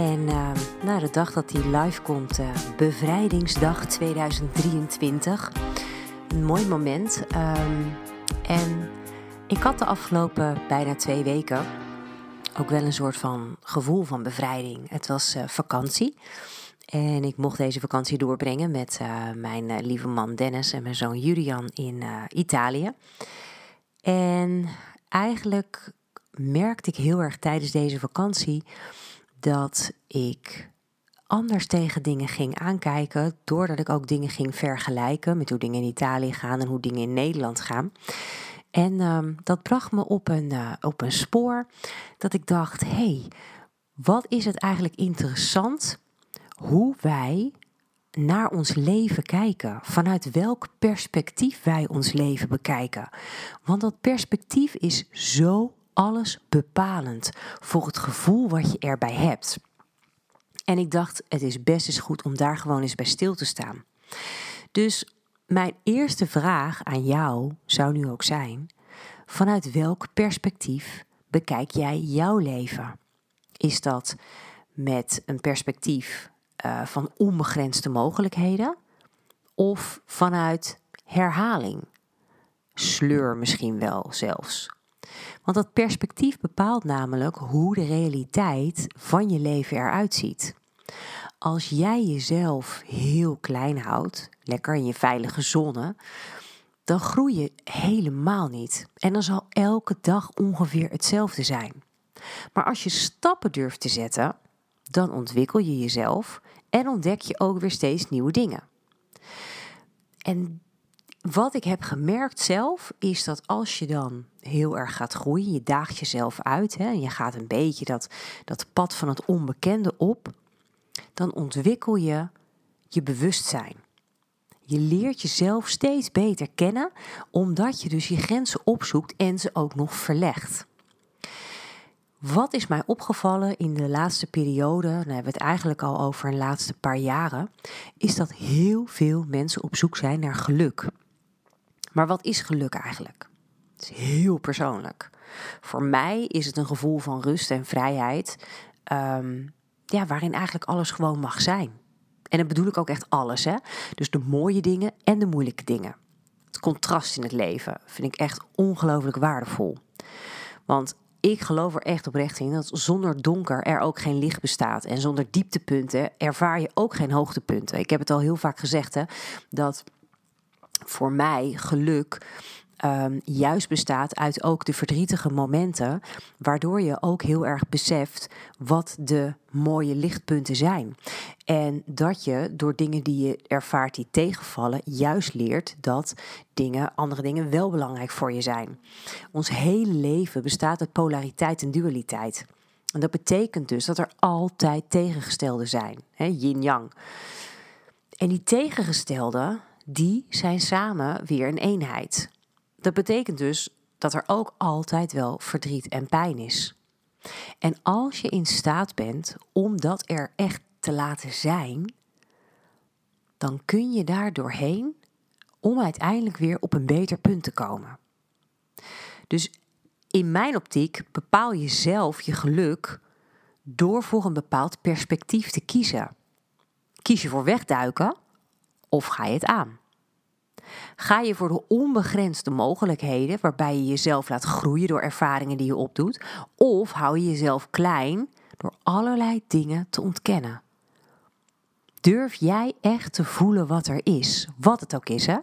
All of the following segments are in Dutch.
En uh, nou, de dag dat die live komt, uh, Bevrijdingsdag 2023. Een mooi moment. Um, en ik had de afgelopen bijna twee weken ook wel een soort van gevoel van bevrijding. Het was uh, vakantie. En ik mocht deze vakantie doorbrengen met mijn lieve man Dennis en mijn zoon Julian in Italië. En eigenlijk merkte ik heel erg tijdens deze vakantie dat ik anders tegen dingen ging aankijken, doordat ik ook dingen ging vergelijken met hoe dingen in Italië gaan en hoe dingen in Nederland gaan. En uh, dat bracht me op een, uh, op een spoor dat ik dacht: hé, hey, wat is het eigenlijk interessant hoe wij naar ons leven kijken, vanuit welk perspectief wij ons leven bekijken. Want dat perspectief is zo alles bepalend voor het gevoel wat je erbij hebt. En ik dacht, het is best eens goed om daar gewoon eens bij stil te staan. Dus mijn eerste vraag aan jou zou nu ook zijn: vanuit welk perspectief bekijk jij jouw leven? Is dat met een perspectief uh, van onbegrensde mogelijkheden of vanuit herhaling? Sleur misschien wel zelfs. Want dat perspectief bepaalt namelijk hoe de realiteit van je leven eruit ziet. Als jij jezelf heel klein houdt, lekker in je veilige zone, dan groei je helemaal niet. En dan zal elke dag ongeveer hetzelfde zijn. Maar als je stappen durft te zetten, dan ontwikkel je jezelf en ontdek je ook weer steeds nieuwe dingen. En wat ik heb gemerkt zelf, is dat als je dan heel erg gaat groeien, je daagt jezelf uit, hè, en je gaat een beetje dat, dat pad van het onbekende op, dan ontwikkel je je bewustzijn. Je leert jezelf steeds beter kennen, omdat je dus je grenzen opzoekt en ze ook nog verlegt. Wat is mij opgevallen in de laatste periode, dan hebben we het eigenlijk al over een laatste paar jaren, is dat heel veel mensen op zoek zijn naar geluk. Maar wat is geluk eigenlijk? Het is heel persoonlijk. Voor mij is het een gevoel van rust en vrijheid, um, ja, waarin eigenlijk alles gewoon mag zijn. En dan bedoel ik ook echt alles, hè? Dus de mooie dingen en de moeilijke dingen. Het contrast in het leven vind ik echt ongelooflijk waardevol. Want ik geloof er echt oprecht in dat zonder donker er ook geen licht bestaat. En zonder dieptepunten ervaar je ook geen hoogtepunten. Ik heb het al heel vaak gezegd, hè, dat voor mij geluk um, juist bestaat uit ook de verdrietige momenten, waardoor je ook heel erg beseft wat de mooie lichtpunten zijn. En dat je door dingen die je ervaart die tegenvallen, juist leert dat dingen, andere dingen wel belangrijk voor je zijn. Ons hele leven bestaat uit polariteit en dualiteit. En dat betekent dus dat er altijd tegengestelde zijn, yin-yang. En die tegengestelde, die zijn samen weer een eenheid. Dat betekent dus dat er ook altijd wel verdriet en pijn is. En als je in staat bent om dat er echt te laten zijn, dan kun je daar doorheen om uiteindelijk weer op een beter punt te komen. Dus in mijn optiek bepaal je zelf je geluk door voor een bepaald perspectief te kiezen. Kies je voor wegduiken of ga je het aan? Ga je voor de onbegrensde mogelijkheden, waarbij je jezelf laat groeien door ervaringen die je opdoet, of hou je jezelf klein door allerlei dingen te ontkennen? Durf jij echt te voelen wat er is, wat het ook is, hè?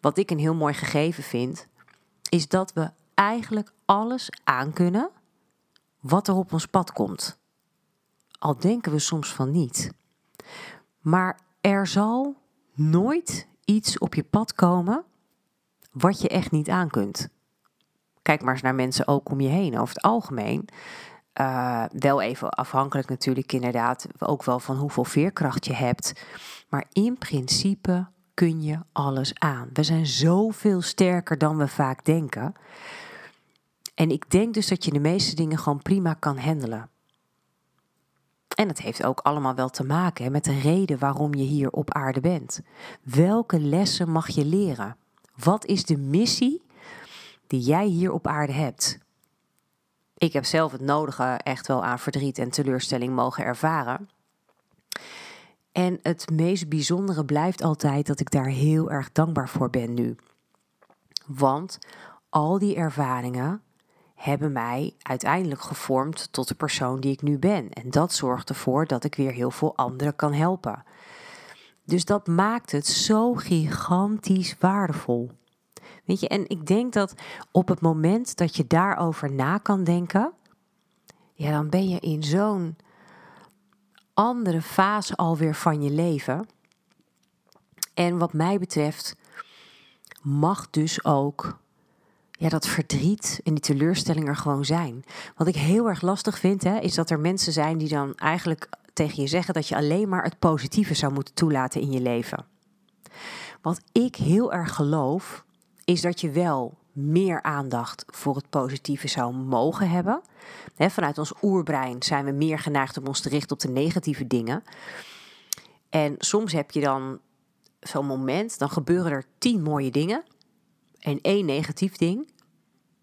Wat ik een heel mooi gegeven vind, is dat we eigenlijk alles aankunnen wat er op ons pad komt. Al denken we soms van niet. Maar er zal nooit iets op je pad komen wat je echt niet aan kunt. Kijk maar eens naar mensen ook om je heen. Over het algemeen Uh, wel even afhankelijk natuurlijk inderdaad ook wel van hoeveel veerkracht je hebt. Maar in principe kun je alles aan. We zijn zoveel sterker dan we vaak denken. En ik denk dus dat je de meeste dingen gewoon prima kan handelen. En het heeft ook allemaal wel te maken met de reden waarom je hier op aarde bent. Welke lessen mag je leren? Wat is de missie die jij hier op aarde hebt? Ik heb zelf het nodige echt wel aan verdriet en teleurstelling mogen ervaren. En het meest bijzondere blijft altijd dat ik daar heel erg dankbaar voor ben nu. Want al die ervaringen hebben mij uiteindelijk gevormd tot de persoon die ik nu ben. En dat zorgt ervoor dat ik weer heel veel anderen kan helpen. Dus dat maakt het zo gigantisch waardevol. Weet je, en ik denk dat op het moment dat je daarover na kan denken, ja, dan ben je in zo'n andere fase alweer van je leven. En wat mij betreft mag dus ook ja, dat verdriet en die teleurstelling er gewoon zijn. Wat ik heel erg lastig vind, hè, is dat er mensen zijn die dan eigenlijk tegen je zeggen dat je alleen maar het positieve zou moeten toelaten in je leven. Wat ik heel erg geloof, is dat je wel meer aandacht voor het positieve zou mogen hebben. vanuit ons oerbrein zijn we meer geneigd om ons te richten op de negatieve dingen. En soms heb je dan zo'n moment, dan gebeuren er tien mooie dingen en één negatief ding.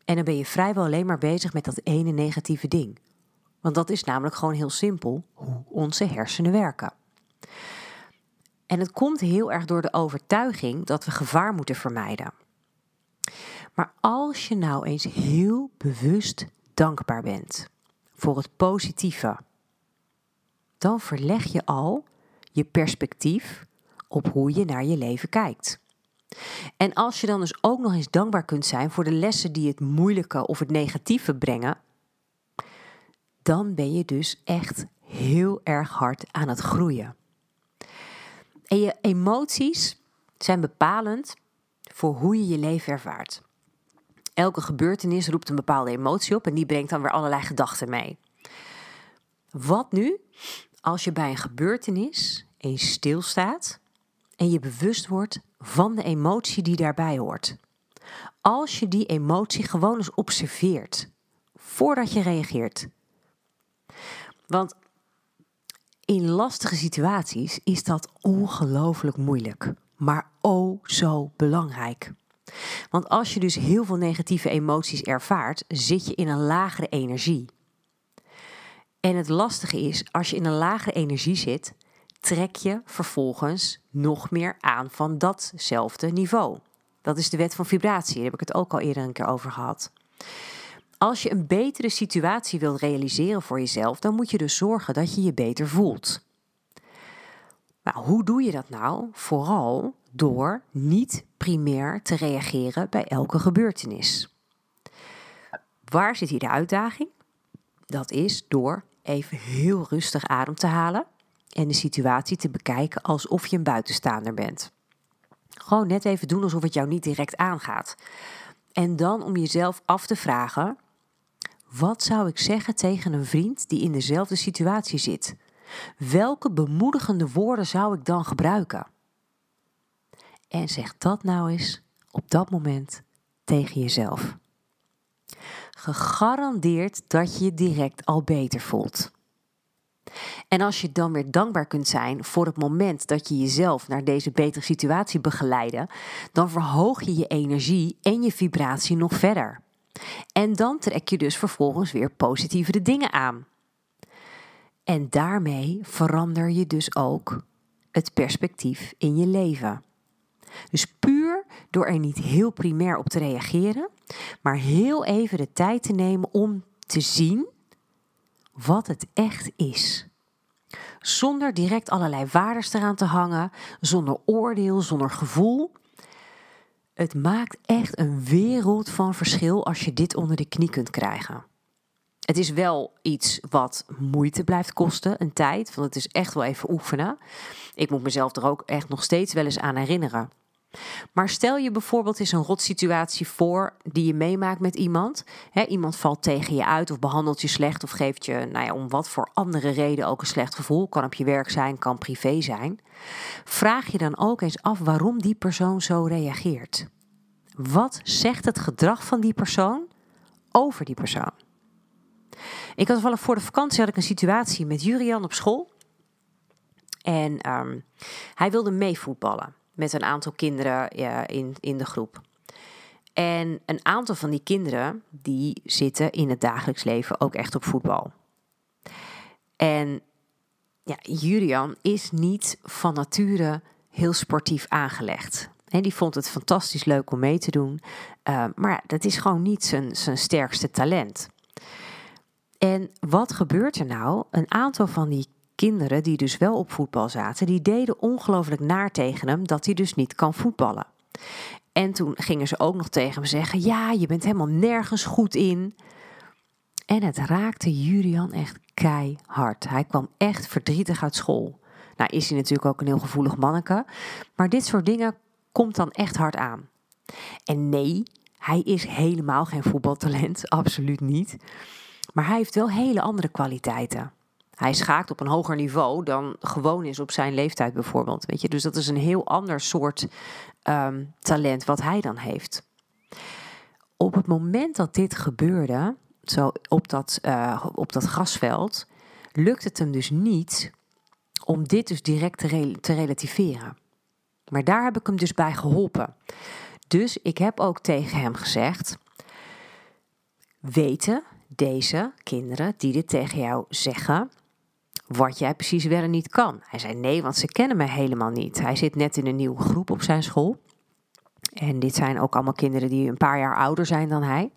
En dan ben je vrijwel alleen maar bezig met dat ene negatieve ding. Want dat is namelijk gewoon heel simpel hoe onze hersenen werken. En het komt heel erg door de overtuiging dat we gevaar moeten vermijden. Maar als je nou eens heel bewust dankbaar bent voor het positieve, dan verleg je al je perspectief op hoe je naar je leven kijkt. En als je dan dus ook nog eens dankbaar kunt zijn voor de lessen die het moeilijke of het negatieve brengen, dan ben je dus echt heel erg hard aan het groeien. En je emoties zijn bepalend voor hoe je je leven ervaart. Elke gebeurtenis roept een bepaalde emotie op en die brengt dan weer allerlei gedachten mee. Wat nu als je bij een gebeurtenis eens stilstaat en je bewust wordt van de emotie die daarbij hoort? Als je die emotie gewoon eens observeert voordat je reageert. Want in lastige situaties is dat ongelooflijk moeilijk, maar oh zo belangrijk. Want als je dus heel veel negatieve emoties ervaart, zit je in een lagere energie. En het lastige is, als je in een lagere energie zit, trek je vervolgens nog meer aan van datzelfde niveau. Dat is de wet van vibratie, daar heb ik het ook al eerder een keer over gehad. Als je een betere situatie wilt realiseren voor jezelf, dan moet je dus zorgen dat je je beter voelt. Nou, hoe doe je dat nou? Vooral door niet primair te reageren bij elke gebeurtenis. Waar zit hier de uitdaging? Dat is door even heel rustig adem te halen en de situatie te bekijken alsof je een buitenstaander bent. Gewoon net even doen alsof het jou niet direct aangaat. En dan om jezelf af te vragen: wat zou ik zeggen tegen een vriend die in dezelfde situatie zit? Welke bemoedigende woorden zou ik dan gebruiken? En zeg dat nou eens op dat moment tegen jezelf. Gegarandeerd dat je je direct al beter voelt. En als je dan weer dankbaar kunt zijn voor het moment dat je jezelf naar deze betere situatie begeleidde, dan verhoog je je energie en je vibratie nog verder. En dan trek je dus vervolgens weer positievere dingen aan. En daarmee verander je dus ook het perspectief in je leven. Dus puur door er niet heel primair op te reageren, maar heel even de tijd te nemen om te zien wat het echt is. Zonder direct allerlei waardes eraan te hangen, zonder oordeel, zonder gevoel. Het maakt echt een wereld van verschil als je dit onder de knie kunt krijgen. Het is wel iets wat moeite blijft kosten, een tijd, want het is echt wel even oefenen. Ik moet mezelf er ook echt nog steeds wel eens aan herinneren. Maar stel je bijvoorbeeld eens een rotsituatie voor die je meemaakt met iemand. iemand valt tegen je uit of behandelt je slecht of geeft je, nou ja, om wat voor andere reden ook een slecht gevoel. Kan op je werk zijn, kan privé zijn. Vraag je dan ook eens af waarom die persoon zo reageert. Wat zegt het gedrag van die persoon over die persoon? Ik had wel voor de vakantie had ik een situatie met Jurian op school. En ehm, hij wilde meevoetballen met een aantal kinderen in, in de groep. En een aantal van die kinderen die zitten in het dagelijks leven ook echt op voetbal. En ja, Julian is niet van nature heel sportief aangelegd. En die vond het fantastisch leuk om mee te doen. Uh, maar dat is gewoon niet zijn, zijn sterkste talent. En wat gebeurt er nou? Een aantal van die kinderen die dus wel op voetbal zaten, die deden ongelooflijk naar tegen hem dat hij dus niet kan voetballen. En toen gingen ze ook nog tegen hem zeggen: Ja, je bent helemaal nergens goed in. En het raakte Julian echt keihard. Hij kwam echt verdrietig uit school. Nou is hij natuurlijk ook een heel gevoelig manneke. Maar dit soort dingen komt dan echt hard aan. En nee, hij is helemaal geen voetbaltalent. Absoluut niet. Maar hij heeft wel hele andere kwaliteiten. Hij schaakt op een hoger niveau dan gewoon is op zijn leeftijd bijvoorbeeld. Weet je? Dus dat is een heel ander soort ehm, talent wat hij dan heeft. Op het moment dat dit gebeurde, zo op dat, uh, op dat grasveld, lukt het hem dus niet om dit dus direct te, te relativeren. Maar daar heb ik hem dus bij geholpen. Dus ik heb ook tegen hem gezegd: weten deze kinderen die dit tegen jou zeggen, wat jij precies wel en niet kan. Hij zei nee, want ze kennen mij helemaal niet. Hij zit net in een nieuwe groep op zijn school. En dit zijn ook allemaal kinderen die een paar jaar ouder zijn dan hij.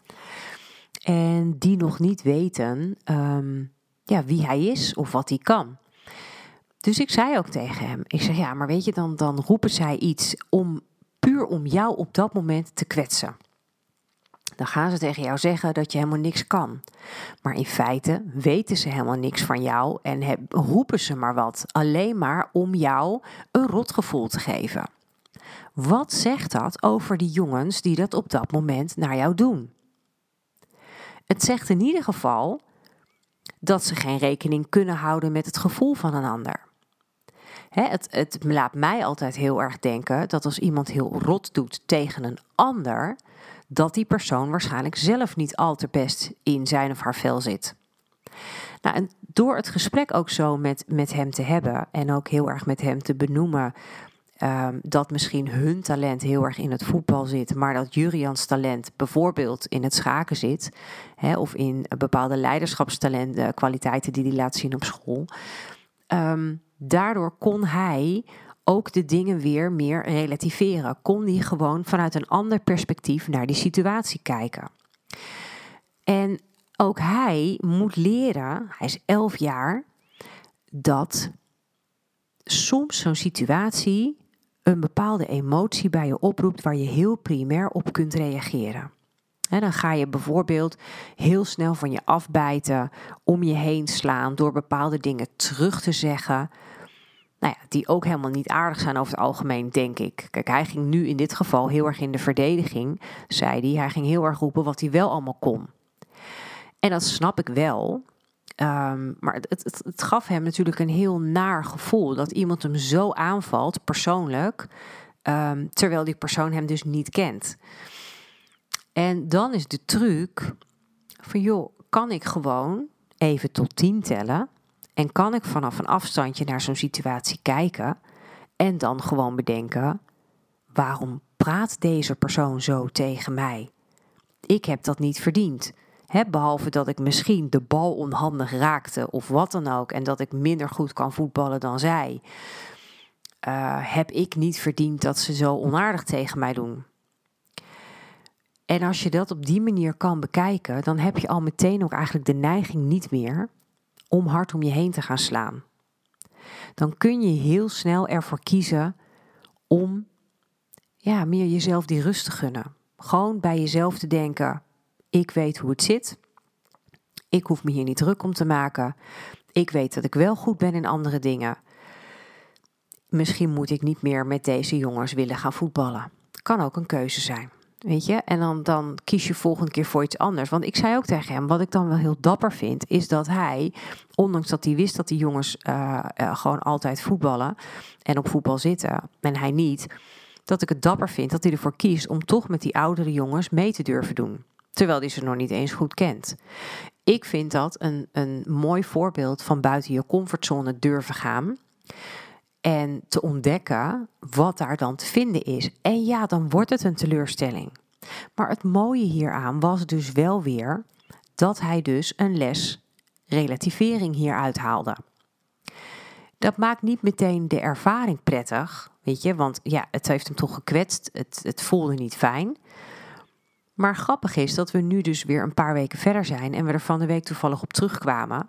En die nog niet weten ehm, ja, wie hij is of wat hij kan. Dus ik zei ook tegen hem: Ik zeg ja, maar weet je, dan, dan roepen zij iets om puur om jou op dat moment te kwetsen dan gaan ze tegen jou zeggen dat je helemaal niks kan. Maar in feite weten ze helemaal niks van jou en roepen ze maar wat, alleen maar om jou een rotgevoel te geven. Wat zegt dat over die jongens die dat op dat moment naar jou doen? Het zegt in ieder geval dat ze geen rekening kunnen houden met het gevoel van een ander. het, het laat mij altijd heel erg denken dat als iemand heel rot doet tegen een ander, dat die persoon waarschijnlijk zelf niet al te best in zijn of haar vel zit. Nou, en door het gesprek ook zo met, met hem te hebben en ook heel erg met hem te benoemen um, dat misschien hun talent heel erg in het voetbal zit, maar dat Jurians talent bijvoorbeeld in het schaken zit, hè, of in bepaalde leiderschapstalenten, kwaliteiten die hij laat zien op school. Um, daardoor kon hij ook de dingen weer meer relativeren. Kon die gewoon vanuit een ander perspectief naar die situatie kijken. En ook hij moet leren, hij is elf jaar, dat soms zo'n situatie een bepaalde emotie bij je oproept waar je heel primair op kunt reageren. En dan ga je bijvoorbeeld heel snel van je afbijten, om je heen slaan door bepaalde dingen terug te zeggen nou ja, die ook helemaal niet aardig zijn over het algemeen, denk ik. Kijk, hij ging nu in dit geval heel erg in de verdediging, zei hij. Hij ging heel erg roepen wat hij wel allemaal kon. En dat snap ik wel. Ehm, maar het, het, gaf hem natuurlijk een heel naar gevoel dat iemand hem zo aanvalt, persoonlijk, ehm, terwijl die persoon hem dus niet kent. En dan is de truc van joh, kan ik gewoon even tot tien tellen en kan ik vanaf een afstandje naar zo'n situatie kijken en dan gewoon bedenken: waarom praat deze persoon zo tegen mij? Ik heb dat niet verdiend. behalve dat ik misschien de bal onhandig raakte of wat dan ook en dat ik minder goed kan voetballen dan zij. Uh, heb ik niet verdiend dat ze zo onaardig tegen mij doen. En als je dat op die manier kan bekijken, dan heb je al meteen ook eigenlijk de neiging niet meer om hard om je heen te gaan slaan. Dan kun je heel snel ervoor kiezen om ja, meer jezelf die rust te gunnen. Gewoon bij jezelf te denken: ik weet hoe het zit. Ik hoef me hier niet druk om te maken. Ik weet dat ik wel goed ben in andere dingen. misschien moet ik niet meer met deze jongens willen gaan voetballen. Kan ook een keuze zijn. Weet je, en dan, dan kies je volgende keer voor iets anders. Want ik zei ook tegen hem, wat ik dan wel heel dapper vind, is dat hij, ondanks dat hij wist dat die jongens uh, uh, gewoon altijd voetballen en op voetbal zitten, en hij niet, dat ik het dapper vind dat hij ervoor kiest om toch met die oudere jongens mee te durven doen. Terwijl hij ze nog niet eens goed kent. Ik vind dat een, een mooi voorbeeld van buiten je comfortzone durven gaan. En te ontdekken wat daar dan te vinden is. En ja, dan wordt het een teleurstelling. Maar het mooie hieraan was dus wel weer dat hij dus een les relativering hieruit haalde. Dat maakt niet meteen de ervaring prettig, weet je, want ja, het heeft hem toch gekwetst, het, het voelde niet fijn. Maar grappig is dat we nu dus weer een paar weken verder zijn en we er van de week toevallig op terugkwamen.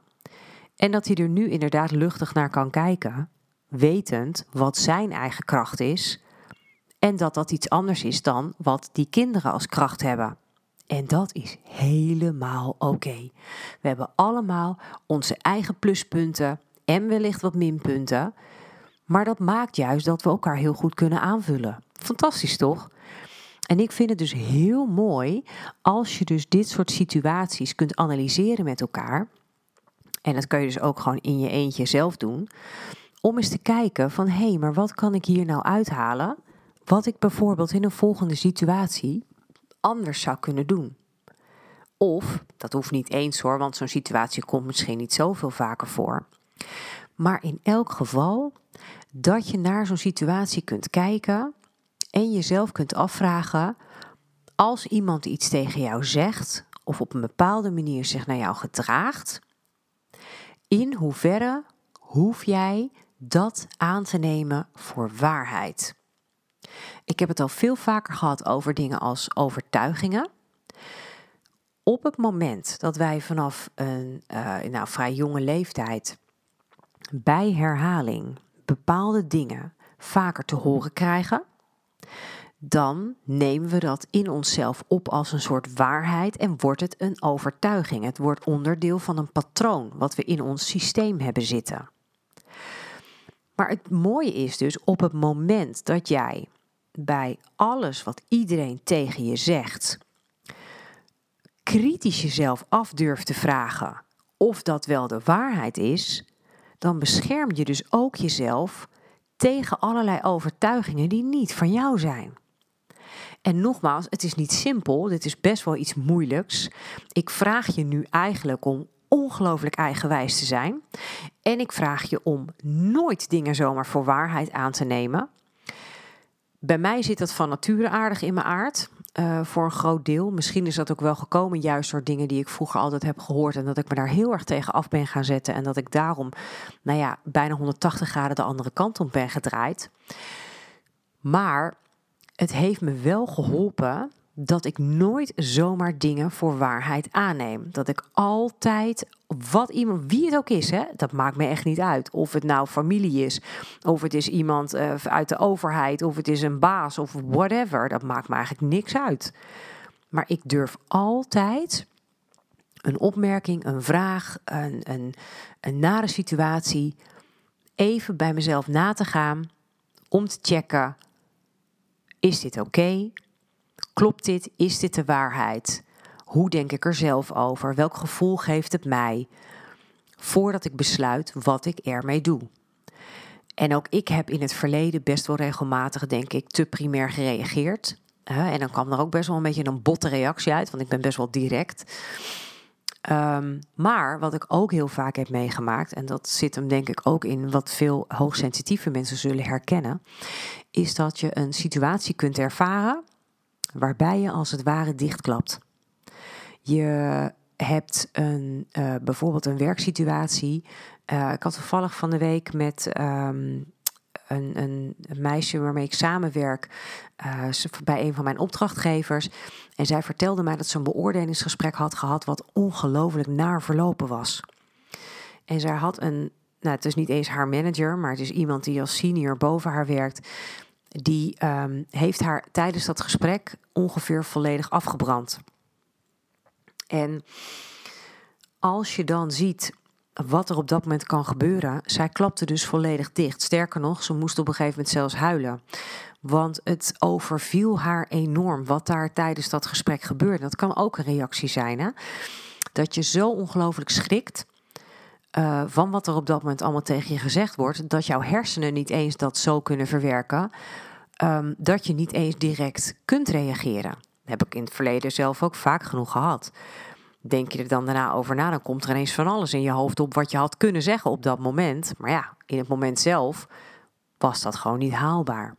En dat hij er nu inderdaad luchtig naar kan kijken, wetend wat zijn eigen kracht is. En dat dat iets anders is dan wat die kinderen als kracht hebben. En dat is helemaal oké. We hebben allemaal onze eigen pluspunten en wellicht wat minpunten. Maar dat maakt juist dat we elkaar heel goed kunnen aanvullen. Fantastisch toch? En ik vind het dus heel mooi als je dus dit soort situaties kunt analyseren met elkaar. En dat kun je dus ook gewoon in je eentje zelf doen. Om eens te kijken van hé, hey, maar wat kan ik hier nou uithalen? Wat ik bijvoorbeeld in een volgende situatie anders zou kunnen doen. Of, dat hoeft niet eens hoor, want zo'n situatie komt misschien niet zoveel vaker voor. Maar in elk geval dat je naar zo'n situatie kunt kijken en jezelf kunt afvragen: als iemand iets tegen jou zegt of op een bepaalde manier zich naar jou gedraagt, in hoeverre hoef jij dat aan te nemen voor waarheid? Ik heb het al veel vaker gehad over dingen als overtuigingen. Op het moment dat wij vanaf een uh, nou, vrij jonge leeftijd bij herhaling bepaalde dingen vaker te horen krijgen, dan nemen we dat in onszelf op als een soort waarheid en wordt het een overtuiging. Het wordt onderdeel van een patroon wat we in ons systeem hebben zitten. Maar het mooie is dus op het moment dat jij bij alles wat iedereen tegen je zegt, kritisch jezelf af durft te vragen of dat wel de waarheid is, dan bescherm je dus ook jezelf tegen allerlei overtuigingen die niet van jou zijn. En nogmaals, het is niet simpel, dit is best wel iets moeilijks. Ik vraag je nu eigenlijk om ongelooflijk eigenwijs te zijn. En ik vraag je om nooit dingen zomaar voor waarheid aan te nemen. Bij mij zit dat van nature aardig in mijn aard. Uh, voor een groot deel. Misschien is dat ook wel gekomen juist door dingen die ik vroeger altijd heb gehoord. En dat ik me daar heel erg tegen af ben gaan zetten. En dat ik daarom, nou ja, bijna 180 graden de andere kant op ben gedraaid. Maar het heeft me wel geholpen dat ik nooit zomaar dingen voor waarheid aanneem. Dat ik altijd, wat iemand, wie het ook is, hè, dat maakt me echt niet uit. Of het nou familie is, of het is iemand uh, uit de overheid, of het is een baas of whatever. Dat maakt me eigenlijk niks uit. Maar ik durf altijd een opmerking, een vraag, een, een, een nare situatie even bij mezelf na te gaan om te checken: is dit oké? Klopt dit? Is dit de waarheid? Hoe denk ik er zelf over? Welk gevoel geeft het mij? Voordat ik besluit wat ik ermee doe. En ook ik heb in het verleden best wel regelmatig, denk ik, te primair gereageerd. en dan kwam er ook best wel een beetje een botte reactie uit, want ik ben best wel direct. Um, maar wat ik ook heel vaak heb meegemaakt, en dat zit hem denk ik ook in wat veel hoogsensitieve mensen zullen herkennen, is dat je een situatie kunt ervaren waarbij je als het ware dichtklapt. Je hebt een, uh, bijvoorbeeld een werksituatie. Uh, ik had toevallig van de week met um, een, een, meisje waarmee ik samenwerk uh, bij een van mijn opdrachtgevers. En zij vertelde mij dat ze een beoordelingsgesprek had gehad wat ongelooflijk naar verlopen was. En zij had een, nou het is niet eens haar manager, maar het is iemand die als senior boven haar werkt die um, heeft haar tijdens dat gesprek ongeveer volledig afgebrand. En als je dan ziet wat er op dat moment kan gebeuren. Zij klapte dus volledig dicht. Sterker nog, ze moest op een gegeven moment zelfs huilen. Want het overviel haar enorm wat daar tijdens dat gesprek gebeurde. Dat kan ook een reactie zijn, hè? Dat je zo ongelooflijk schrikt uh, van wat er op dat moment allemaal tegen je gezegd wordt, dat jouw hersenen niet eens dat zo kunnen verwerken, um, dat je niet eens direct kunt reageren. Dat heb ik in het verleden zelf ook vaak genoeg gehad. Denk je er dan daarna over na, dan komt er ineens van alles in je hoofd op wat je had kunnen zeggen op dat moment. Maar ja, in het moment zelf was dat gewoon niet haalbaar.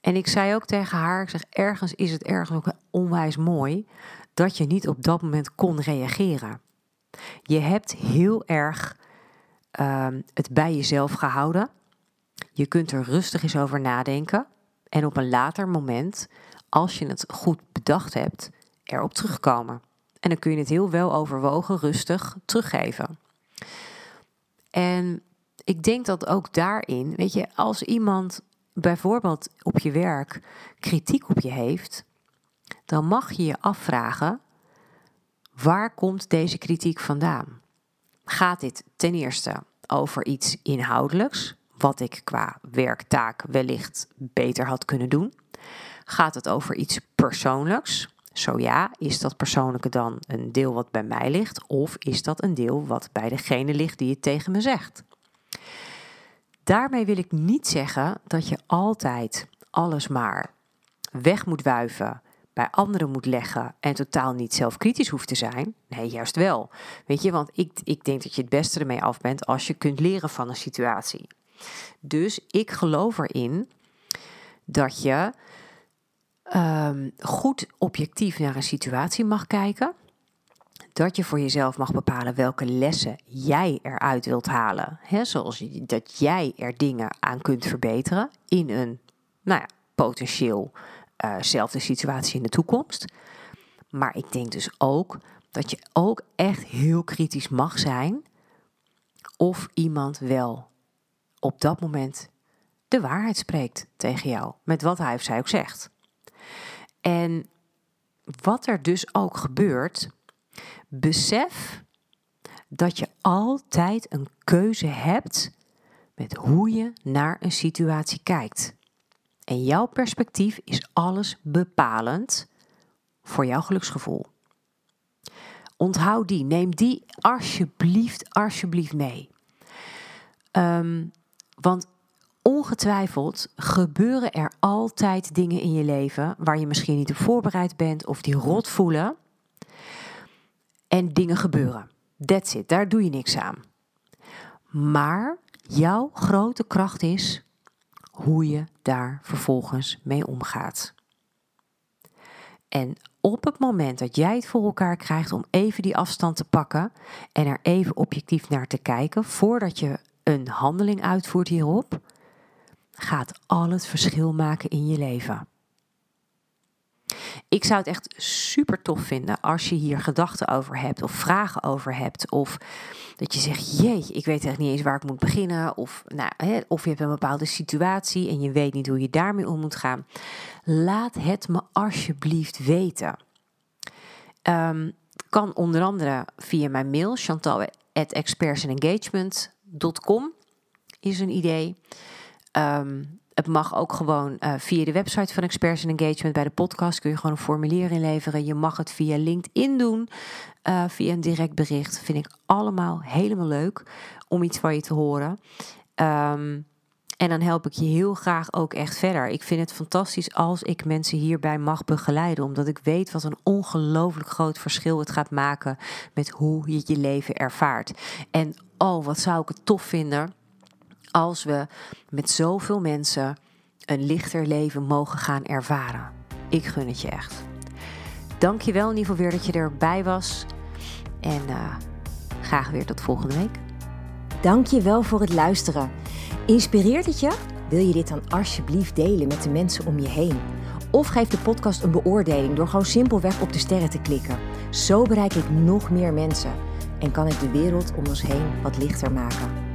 En ik zei ook tegen haar, ik zeg, ergens is het ergens ook onwijs mooi dat je niet op dat moment kon reageren. Je hebt heel erg ehm, het bij jezelf gehouden. Je kunt er rustig eens over nadenken. En op een later moment, als je het goed bedacht hebt, erop terugkomen. En dan kun je het heel wel overwogen, rustig teruggeven. En ik denk dat ook daarin, weet je, als iemand bijvoorbeeld op je werk kritiek op je heeft, dan mag je je afvragen: waar komt deze kritiek vandaan? Gaat dit ten eerste over iets inhoudelijks, wat ik qua werktaak wellicht beter had kunnen doen? Gaat het over iets persoonlijks? Zo ja, is dat persoonlijke dan een deel wat bij mij ligt, of is dat een deel wat bij degene ligt die het tegen me zegt? Daarmee wil ik niet zeggen dat je altijd alles maar weg moet wuiven, bij anderen moet leggen en totaal niet zelfkritisch hoeft te zijn. Nee, juist wel. Weet je, want ik, ik denk dat je het beste ermee af bent als je kunt leren van een situatie. Dus ik geloof erin dat je um, goed objectief naar een situatie mag kijken. Dat je voor jezelf mag bepalen welke lessen jij eruit wilt halen. He, zoals dat jij er dingen aan kunt verbeteren in een nou ja, potentieel uh, situatie in de toekomst. Maar ik denk dus ook dat je ook echt heel kritisch mag zijn of iemand wel op dat moment de waarheid spreekt tegen jou, met wat hij of zij ook zegt. En wat er dus ook gebeurt, besef dat je altijd een keuze hebt met hoe je naar een situatie kijkt. En jouw perspectief is alles bepalend voor jouw geluksgevoel. Onthoud die, neem die alsjeblieft, alsjeblieft mee. Ehm, want ongetwijfeld gebeuren er altijd dingen in je leven waar je misschien niet op voorbereid bent of die rot voelen. En dingen gebeuren. That's it, daar doe je niks aan. Maar jouw grote kracht is hoe je daar vervolgens mee omgaat. En op het moment dat jij het voor elkaar krijgt om even die afstand te pakken en er even objectief naar te kijken voordat je een handeling uitvoert hierop, gaat al het verschil maken in je leven. Ik zou het echt super tof vinden als je hier gedachten over hebt of vragen over hebt. Of dat je zegt, jee, ik weet echt niet eens waar ik moet beginnen. Of, nou, hè, of je hebt een bepaalde situatie en je weet niet hoe je daarmee om moet gaan. Laat het me alsjeblieft weten. Um, kan onder andere via mijn mail chantal@expertsandengagement.com is een idee. Um, het mag ook gewoon uh, via de website van Experts in Engagement bij de podcast. Kun je gewoon een formulier inleveren. Je mag het via LinkedIn doen. Uh, via een direct bericht. Vind ik allemaal helemaal leuk om iets van je te horen. Um, en dan help ik je heel graag ook echt verder. Ik vind het fantastisch als ik mensen hierbij mag begeleiden. Omdat ik weet wat een ongelooflijk groot verschil het gaat maken met hoe je je leven ervaart. En oh, wat zou ik het tof vinden als we met zoveel mensen een lichter leven mogen gaan ervaren. Ik gun het je echt. Dank je wel in ieder geval weer dat je erbij was. En uh, graag weer tot volgende week. Dank je wel voor het luisteren. Inspireert het je? Wil je dit dan alsjeblieft delen met de mensen om je heen? Of geef de podcast een beoordeling door gewoon simpelweg op de sterren te klikken. Zo bereik ik nog meer mensen en kan ik de wereld om ons heen wat lichter maken.